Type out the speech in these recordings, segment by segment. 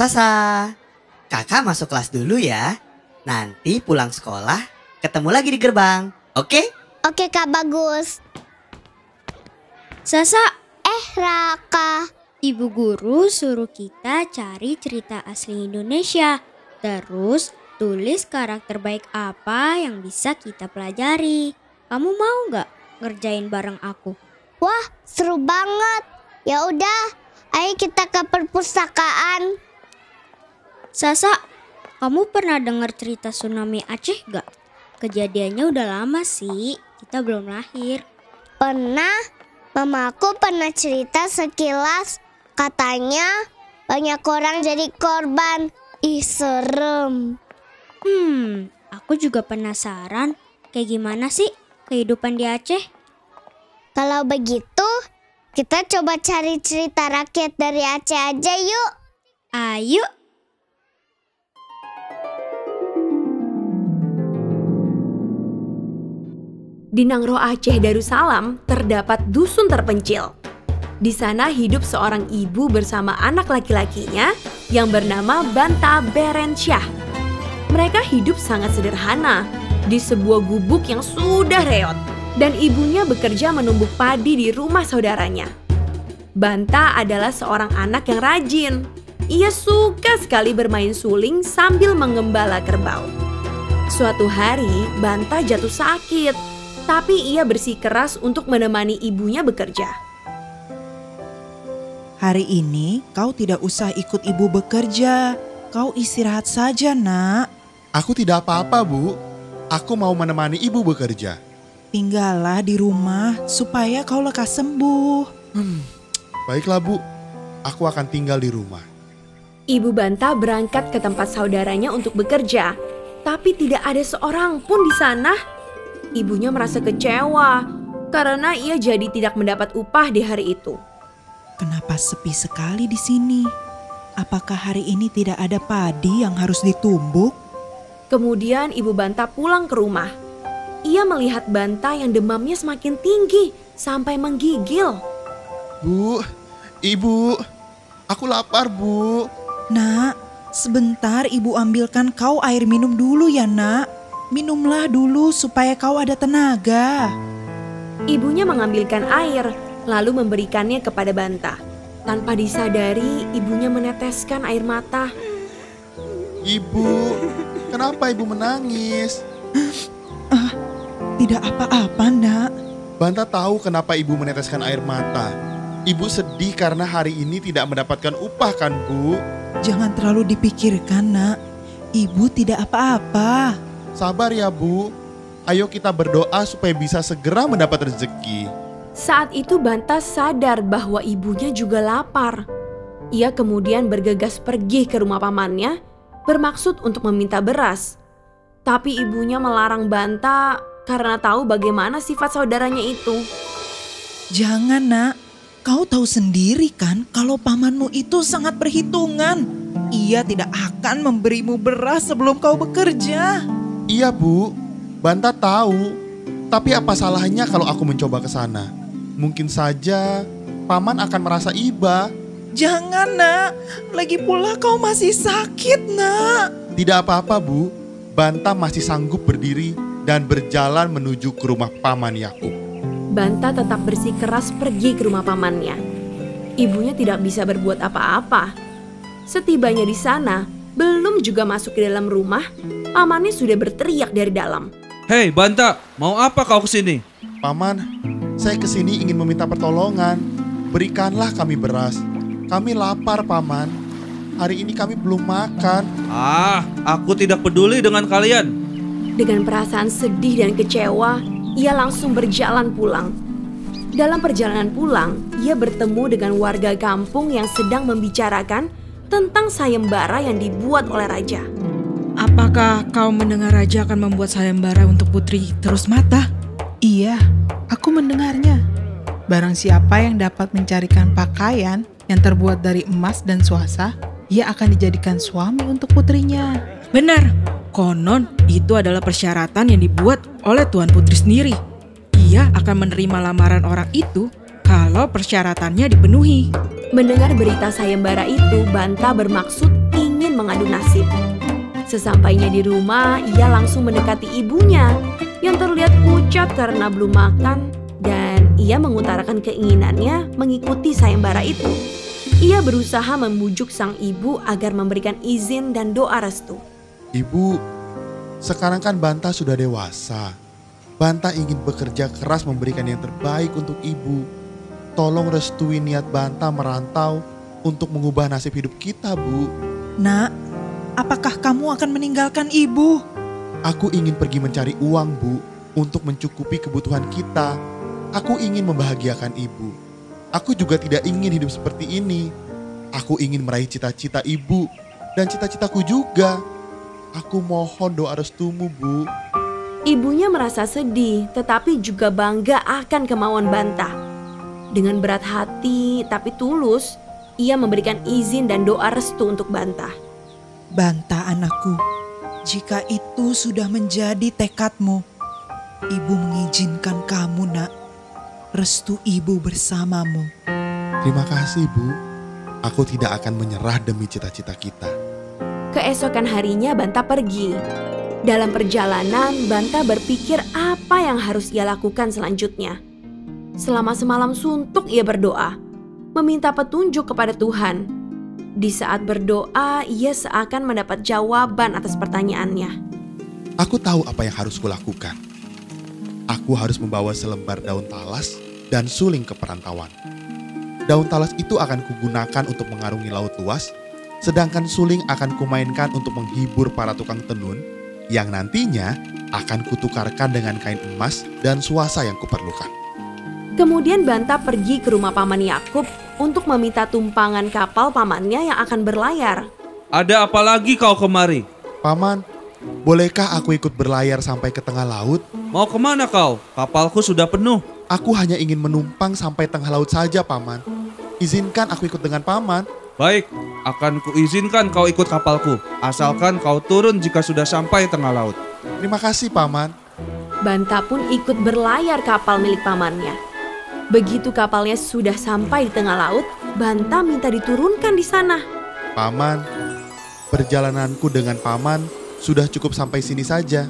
Sasa, kakak masuk kelas dulu ya. Nanti pulang sekolah, ketemu lagi di gerbang. Oke? Oke Kak Bagus. Sasa, Eh Raka, ibu guru suruh kita cari cerita asli Indonesia. Terus tulis karakter baik apa yang bisa kita pelajari. Kamu mau nggak ngerjain bareng aku? wah seru banget. Ya udah, ayo kita ke perpustakaan. Sasa, kamu pernah dengar cerita tsunami Aceh gak? Kejadiannya udah lama sih, kita belum lahir. Pernah, mamaku pernah cerita sekilas. Katanya banyak orang jadi korban. Ih serem. Hmm, aku juga penasaran kayak gimana sih kehidupan di Aceh? Kalau begitu, kita coba cari cerita rakyat dari Aceh aja yuk. Ayo, Di Nangro Aceh Darussalam terdapat dusun terpencil. Di sana hidup seorang ibu bersama anak laki-lakinya yang bernama Banta Berensyah. Mereka hidup sangat sederhana di sebuah gubuk yang sudah reot dan ibunya bekerja menumbuk padi di rumah saudaranya. Banta adalah seorang anak yang rajin. Ia suka sekali bermain suling sambil mengembala kerbau. Suatu hari, Banta jatuh sakit, tapi ia bersikeras untuk menemani ibunya bekerja. Hari ini kau tidak usah ikut ibu bekerja. Kau istirahat saja, Nak. Aku tidak apa-apa, Bu. Aku mau menemani ibu bekerja. Tinggallah di rumah supaya kau lekas sembuh. Baiklah, Bu. Aku akan tinggal di rumah. Ibu Banta berangkat ke tempat saudaranya untuk bekerja, tapi tidak ada seorang pun di sana. Ibunya merasa kecewa karena ia jadi tidak mendapat upah di hari itu. Kenapa sepi sekali di sini? Apakah hari ini tidak ada padi yang harus ditumbuk? Kemudian ibu Banta pulang ke rumah. Ia melihat Banta yang demamnya semakin tinggi sampai menggigil. Bu, Ibu, aku lapar, Bu. Nak, sebentar ibu ambilkan kau air minum dulu ya, Nak. Minumlah dulu supaya kau ada tenaga. Ibunya mengambilkan air, lalu memberikannya kepada Banta. Tanpa disadari, ibunya meneteskan air mata. Ibu, kenapa Ibu menangis? Tidak apa-apa, Nak. Banta tahu kenapa Ibu meneteskan air mata. Ibu sedih karena hari ini tidak mendapatkan upah kan, Bu? Jangan terlalu dipikirkan, Nak. Ibu tidak apa-apa. Sabar ya, Bu. Ayo kita berdoa supaya bisa segera mendapat rezeki. Saat itu Banta sadar bahwa ibunya juga lapar. Ia kemudian bergegas pergi ke rumah pamannya, bermaksud untuk meminta beras. Tapi ibunya melarang Banta karena tahu bagaimana sifat saudaranya itu. Jangan, Nak. Kau tahu sendiri kan kalau pamanmu itu sangat perhitungan. Ia tidak akan memberimu beras sebelum kau bekerja. Iya, Bu. Banta tahu. Tapi apa salahnya kalau aku mencoba ke sana? Mungkin saja paman akan merasa iba. Jangan, Nak. Lagi pula kau masih sakit, Nak. Tidak apa-apa, Bu. Banta masih sanggup berdiri dan berjalan menuju ke rumah paman Yakub. Banta tetap bersikeras pergi ke rumah pamannya. Ibunya tidak bisa berbuat apa-apa. Setibanya di sana, belum juga masuk ke dalam rumah, pamannya sudah berteriak dari dalam. Hei Banta, mau apa kau ke sini? Paman, saya ke sini ingin meminta pertolongan. Berikanlah kami beras. Kami lapar, Paman. Hari ini kami belum makan. Ah, aku tidak peduli dengan kalian. Dengan perasaan sedih dan kecewa, ia langsung berjalan pulang. Dalam perjalanan pulang, ia bertemu dengan warga kampung yang sedang membicarakan tentang sayembara yang dibuat oleh raja. Apakah kau mendengar raja akan membuat sayembara untuk putri terus mata? Iya, aku mendengarnya. Barang siapa yang dapat mencarikan pakaian yang terbuat dari emas dan suasa, ia akan dijadikan suami untuk putrinya. Benar, konon itu adalah persyaratan yang dibuat oleh Tuan Putri sendiri. Ia akan menerima lamaran orang itu kalau persyaratannya dipenuhi. Mendengar berita sayembara itu, Banta bermaksud mengadu nasib. Sesampainya di rumah, ia langsung mendekati ibunya yang terlihat pucat karena belum makan dan ia mengutarakan keinginannya mengikuti sayembara itu. Ia berusaha membujuk sang ibu agar memberikan izin dan doa restu. Ibu, sekarang kan Banta sudah dewasa. Banta ingin bekerja keras memberikan yang terbaik untuk ibu. Tolong restui niat Banta merantau untuk mengubah nasib hidup kita, Bu. Nak, apakah kamu akan meninggalkan ibu? Aku ingin pergi mencari uang, Bu, untuk mencukupi kebutuhan kita. Aku ingin membahagiakan ibu. Aku juga tidak ingin hidup seperti ini. Aku ingin meraih cita-cita ibu dan cita-citaku juga. Aku mohon doa restumu, Bu. Ibunya merasa sedih tetapi juga bangga akan kemauan Banta. Dengan berat hati tapi tulus, ia memberikan izin dan doa restu untuk Banta. Banta anakku, jika itu sudah menjadi tekadmu, ibu mengizinkan kamu nak. Restu ibu bersamamu. Terima kasih, Bu. Aku tidak akan menyerah demi cita-cita kita. Keesokan harinya Banta pergi. Dalam perjalanan, Banta berpikir apa yang harus ia lakukan selanjutnya. Selama semalam suntuk ia berdoa, meminta petunjuk kepada Tuhan. Di saat berdoa, ia seakan mendapat jawaban atas pertanyaannya. Aku tahu apa yang harus kulakukan. Aku harus membawa selembar daun talas dan suling ke perantauan. Daun talas itu akan kugunakan untuk mengarungi laut luas, sedangkan suling akan kumainkan untuk menghibur para tukang tenun yang nantinya akan kutukarkan dengan kain emas dan suasa yang kuperlukan. Kemudian Banta pergi ke rumah paman Yakub untuk meminta tumpangan kapal pamannya yang akan berlayar. Ada apa lagi kau kemari? Paman, bolehkah aku ikut berlayar sampai ke tengah laut? Mau ke mana kau? Kapalku sudah penuh. Aku hanya ingin menumpang sampai tengah laut saja, Paman. Izinkan aku ikut dengan Paman. Baik, akan kuizinkan kau ikut kapalku. Asalkan kau turun jika sudah sampai tengah laut. Terima kasih, Paman. Banta pun ikut berlayar kapal milik pamannya. Begitu kapalnya sudah sampai di tengah laut, Banta minta diturunkan di sana. Paman, perjalananku dengan Paman sudah cukup sampai sini saja.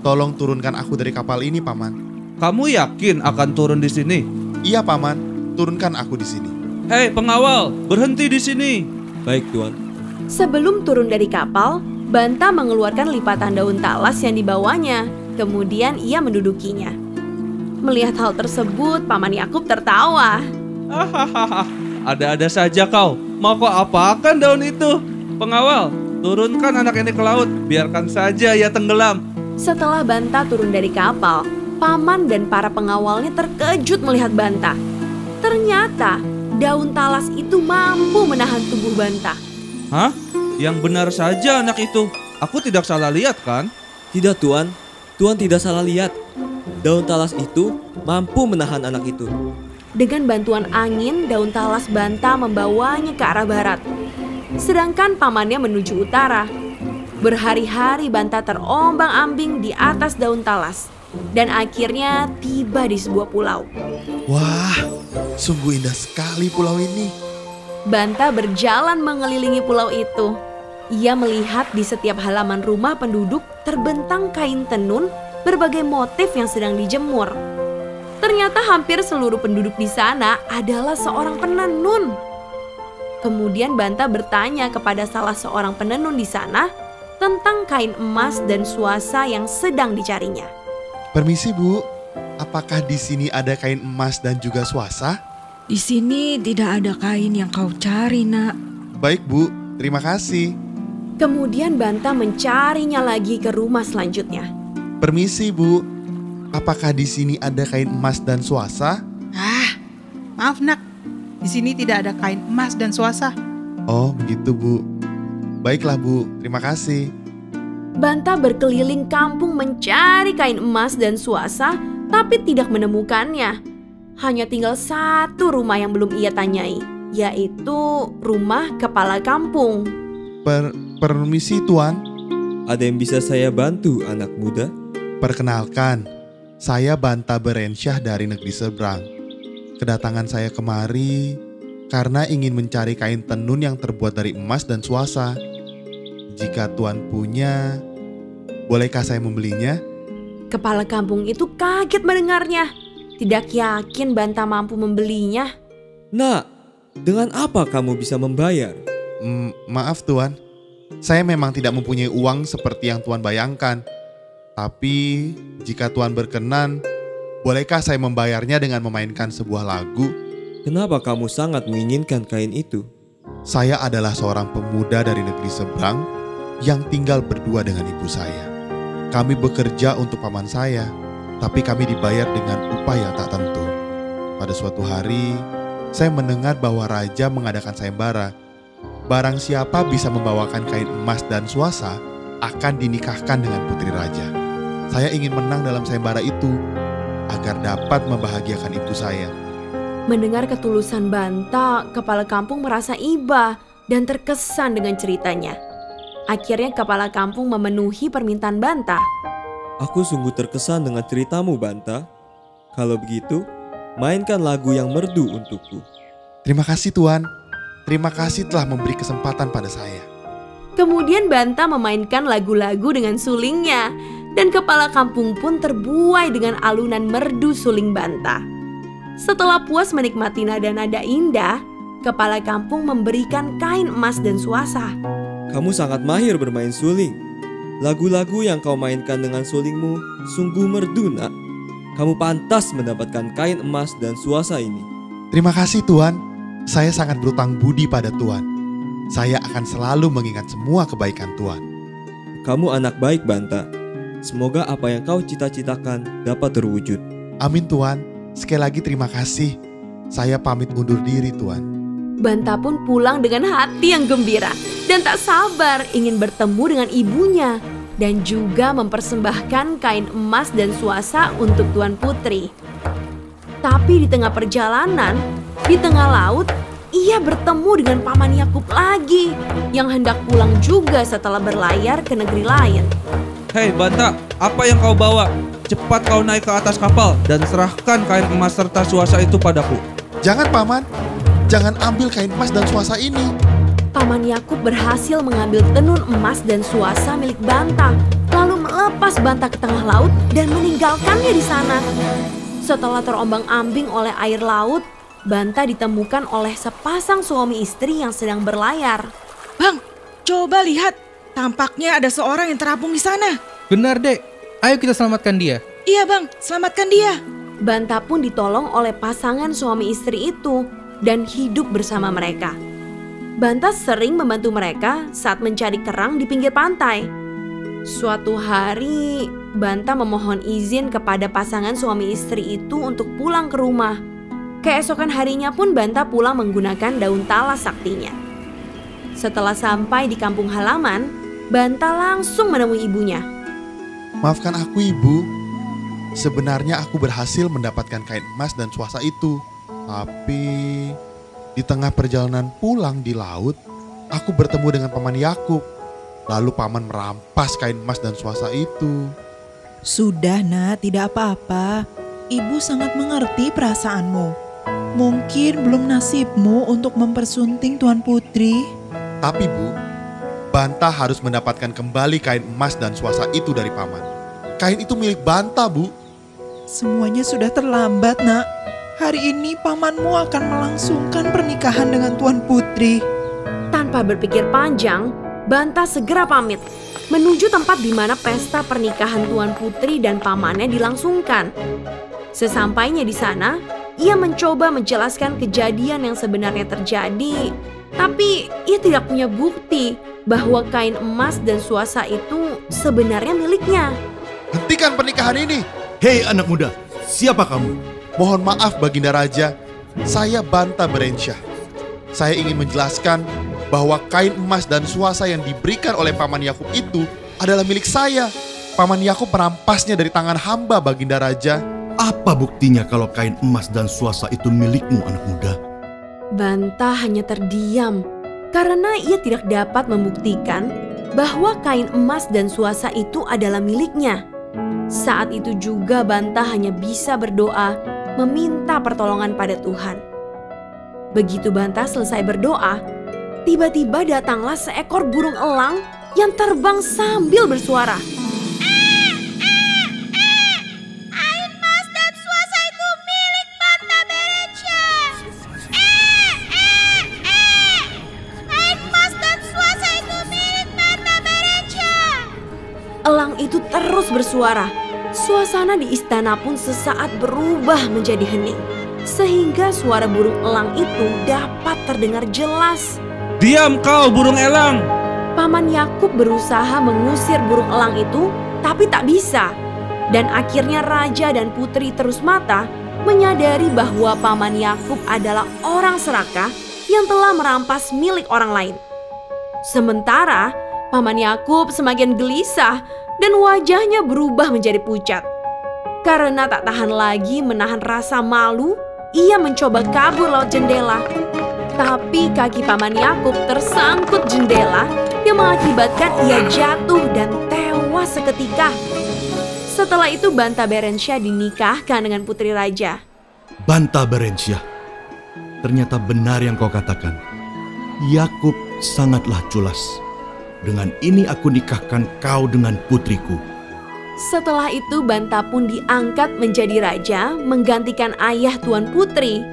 Tolong turunkan aku dari kapal ini, Paman. Kamu yakin akan turun di sini? Iya, Paman. Turunkan aku di sini. Hei pengawal, berhenti di sini. Baik, Tuan. Sebelum turun dari kapal, Banta mengeluarkan lipatan daun talas yang dibawanya. Kemudian ia mendudukinya. Melihat hal tersebut, Paman Yakub tertawa. Hahaha, ada-ada saja kau. Mau kau apakan daun itu? Pengawal, turunkan anak ini ke laut. Biarkan saja ia tenggelam. Setelah Banta turun dari kapal, Paman dan para pengawalnya terkejut melihat Banta. Ternyata daun talas itu mampu menahan tubuh Banta. Hah? Yang benar saja anak itu. Aku tidak salah lihat kan? Tidak, Tuan. Tuan tidak salah lihat. Daun talas itu mampu menahan anak itu. Dengan bantuan angin, daun talas Banta membawanya ke arah barat. Sedangkan pamannya menuju utara. Berhari-hari Banta terombang-ambing di atas daun talas. Dan akhirnya tiba di sebuah pulau. Wah, sungguh indah sekali pulau ini. Banta berjalan mengelilingi pulau itu. Ia melihat di setiap halaman rumah penduduk terbentang kain tenun berbagai motif yang sedang dijemur. Ternyata hampir seluruh penduduk di sana adalah seorang penenun. Kemudian Banta bertanya kepada salah seorang penenun di sana tentang kain emas dan suasa yang sedang dicarinya. Permisi, Bu. Apakah di sini ada kain emas dan juga suasa? Di sini tidak ada kain yang kau cari, Nak. Baik, Bu. Terima kasih. Kemudian Banta mencarinya lagi ke rumah selanjutnya. Permisi, Bu. Apakah di sini ada kain emas dan suasa? Ah, maaf nak. Di sini tidak ada kain emas dan suasa. Oh, begitu, Bu. Baiklah, Bu. Terima kasih. Banta berkeliling kampung mencari kain emas dan suasa, tapi tidak menemukannya. Hanya tinggal satu rumah yang belum ia tanyai, yaitu rumah kepala kampung. Per permisi, Tuan. Ada yang bisa saya bantu, anak muda? Perkenalkan, saya Banta Berensyah dari negeri seberang. Kedatangan saya kemari karena ingin mencari kain tenun yang terbuat dari emas dan suasa. jika Tuan punya, bolehkah saya membelinya? Kepala kampung itu kaget mendengarnya. Tidak yakin Banta mampu membelinya. Nak, dengan apa kamu bisa membayar? Mm, maaf Tuan, saya memang tidak mempunyai uang seperti yang Tuan bayangkan. Tapi jika Tuan berkenan, bolehkah saya membayarnya dengan memainkan sebuah lagu? Kenapa kamu sangat menginginkan kain itu? Saya adalah seorang pemuda dari negeri seberang yang tinggal berdua dengan ibu saya. Kami bekerja untuk paman saya, tapi kami dibayar dengan upah yang tak tentu. Pada suatu hari, saya mendengar bahwa raja mengadakan sayembara. Barang siapa bisa membawakan kain emas dan suasa akan dinikahkan dengan putri raja. Saya ingin menang dalam sayembara itu agar dapat membahagiakan ibu saya. Mendengar ketulusan Banta, kepala kampung merasa iba dan terkesan dengan ceritanya. Akhirnya kepala kampung memenuhi permintaan Banta. Aku sungguh terkesan dengan ceritamu, Banta. Kalau begitu, mainkan lagu yang merdu untukku. Terima kasih Tuan. Terima kasih telah memberi kesempatan pada saya. Kemudian Banta memainkan lagu-lagu dengan sulingnya dan kepala kampung pun terbuai dengan alunan merdu suling Banta. Setelah puas menikmati nada-nada indah, kepala kampung memberikan kain emas dan suasa. Kamu sangat mahir bermain suling. Lagu-lagu yang kau mainkan dengan sulingmu sungguh merdu, nak. Kamu pantas mendapatkan kain emas dan suasa ini. Terima kasih Tuan. Saya sangat berutang budi pada Tuan. Saya akan selalu mengingat semua kebaikan Tuan. Kamu anak baik, Banta. Semoga apa yang kau cita-citakan dapat terwujud. Amin Tuan. Sekali lagi terima kasih. Saya pamit undur diri Tuan. Banta pun pulang dengan hati yang gembira dan tak sabar ingin bertemu dengan ibunya dan juga mempersembahkan kain emas dan suasa untuk Tuan Putri. Tapi di tengah perjalanan, di tengah laut, ia bertemu dengan Paman Yakub lagi yang hendak pulang juga setelah berlayar ke negeri lain. Hei Banta, apa yang kau bawa? Cepat kau naik ke atas kapal dan serahkan kain emas serta suasa itu padaku. Jangan paman, jangan ambil kain emas dan suasa ini. Paman Yakub berhasil mengambil tenun emas dan suasa milik Banta, lalu melepas Banta ke tengah laut dan meninggalkannya di sana. Setelah terombang-ambing oleh air laut, Banta ditemukan oleh sepasang suami istri yang sedang berlayar. Bang, coba lihat. Tampaknya ada seorang yang terapung di sana. Benar, Dek. Ayo kita selamatkan dia. Iya bang, selamatkan dia. Banta pun ditolong oleh pasangan suami istri itu dan hidup bersama mereka. Banta sering membantu mereka saat mencari kerang di pinggir pantai. Suatu hari, Banta memohon izin kepada pasangan suami istri itu untuk pulang ke rumah. Keesokan harinya pun Banta pulang menggunakan daun talas saktinya. Setelah sampai di kampung halaman, Banta langsung menemui ibunya. Maafkan aku ibu. Sebenarnya aku berhasil mendapatkan kain emas dan suasa itu. Tapi di tengah perjalanan pulang di laut, aku bertemu dengan paman Yakub. Lalu paman merampas kain emas dan suasa itu. Sudah nak, tidak apa-apa. Ibu sangat mengerti perasaanmu. Mungkin belum nasibmu untuk mempersunting Tuan Putri. Tapi bu, Banta harus mendapatkan kembali kain emas dan suasa itu dari paman. Kain itu milik Banta, Bu. Semuanya sudah terlambat, nak. Hari ini pamanmu akan melangsungkan pernikahan dengan Tuan Putri. Tanpa berpikir panjang, Banta segera pamit menuju tempat di mana pesta pernikahan Tuan Putri dan pamannya dilangsungkan. Sesampainya di sana, ia mencoba menjelaskan kejadian yang sebenarnya terjadi, tapi ia tidak punya bukti bahwa kain emas dan suasa itu sebenarnya miliknya. Hentikan pernikahan ini. Hei anak muda, siapa kamu? Mohon maaf Baginda Raja, saya Banta Berensyah. Saya ingin menjelaskan bahwa kain emas dan suasa yang diberikan oleh Paman Yakub itu adalah milik saya. Paman Yakub merampasnya dari tangan hamba Baginda Raja. Apa buktinya kalau kain emas dan suasa itu milikmu anak muda? Banta hanya terdiam karena ia tidak dapat membuktikan bahwa kain emas dan suasa itu adalah miliknya. Saat itu juga Banta hanya bisa berdoa meminta pertolongan pada Tuhan. Begitu Banta selesai berdoa, tiba-tiba datanglah seekor burung elang yang terbang sambil bersuara. Elang itu terus bersuara. Suasana di istana pun sesaat berubah menjadi hening. Sehingga suara burung elang itu dapat terdengar jelas. Diam kau burung elang. Paman Yakub berusaha mengusir burung elang itu, tapi tak bisa. Dan akhirnya raja dan putri terus mata menyadari bahwa paman Yakub adalah orang serakah yang telah merampas milik orang lain. Sementara paman Yakub semakin gelisah dan wajahnya berubah menjadi pucat. Karena tak tahan lagi menahan rasa malu, ia mencoba kabur lewat jendela. Tapi kaki paman Yakub tersangkut jendela yang mengakibatkan ia jatuh dan tewas seketika. Setelah itu Banta Berencia dinikahkan dengan putri raja. Banta Berencia, ternyata benar yang kau katakan. Yakub sangatlah culas. Dengan ini aku nikahkan kau dengan putriku. Setelah itu Banta pun diangkat menjadi raja menggantikan ayah Tuan Putri.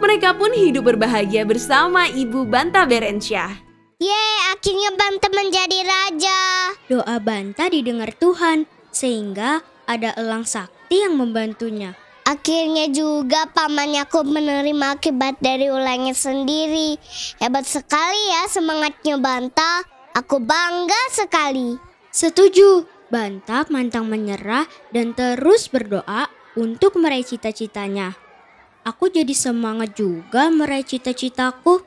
Mereka pun hidup berbahagia bersama ibu Banta Berencia. Yeay, akhirnya Banta menjadi raja. Doa Banta didengar Tuhan, sehingga ada elang sakti yang membantunya. Akhirnya juga Paman Yakub menerima akibat dari ulangnya sendiri. Hebat sekali ya semangatnya Banta. Aku bangga sekali. Setuju, Banta mantang menyerah dan terus berdoa untuk meraih cita-citanya. Aku jadi semangat juga meraih cita-citaku.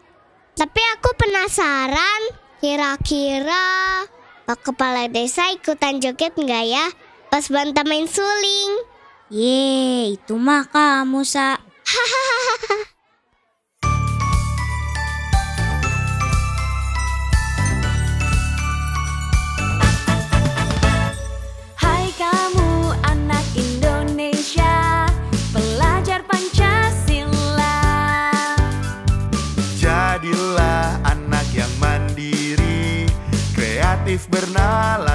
Tapi aku penasaran, kira-kira Pak Kepala Desa ikutan joget nggak ya pas Banta main suling? Ye, itu mah kamu, Sa. Hai invernal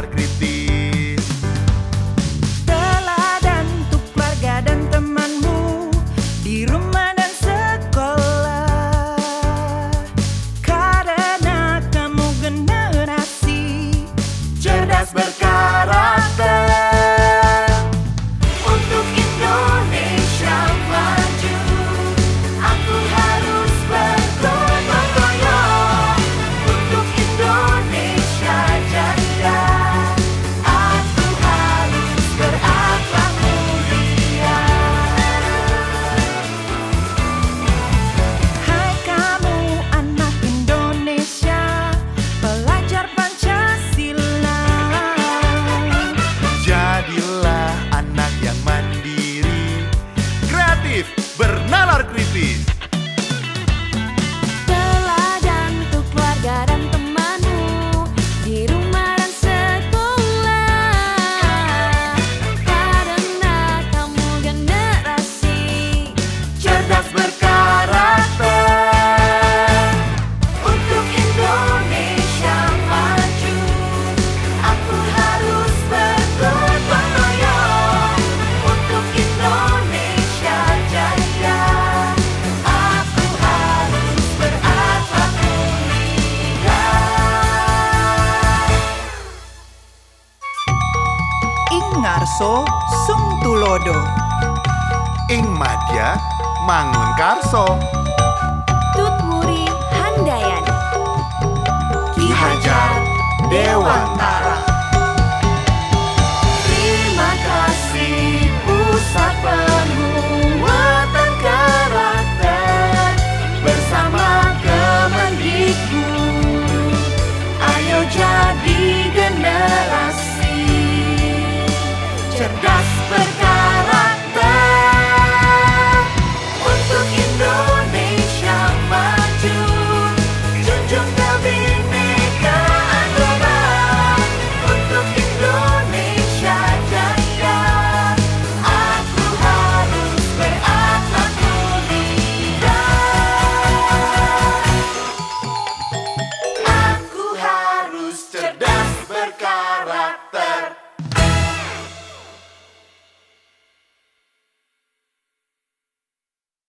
Ngarso sung tulodo. Ing madya mangun karso. Tut Muri Handayani. Ki Hajar Dewantara.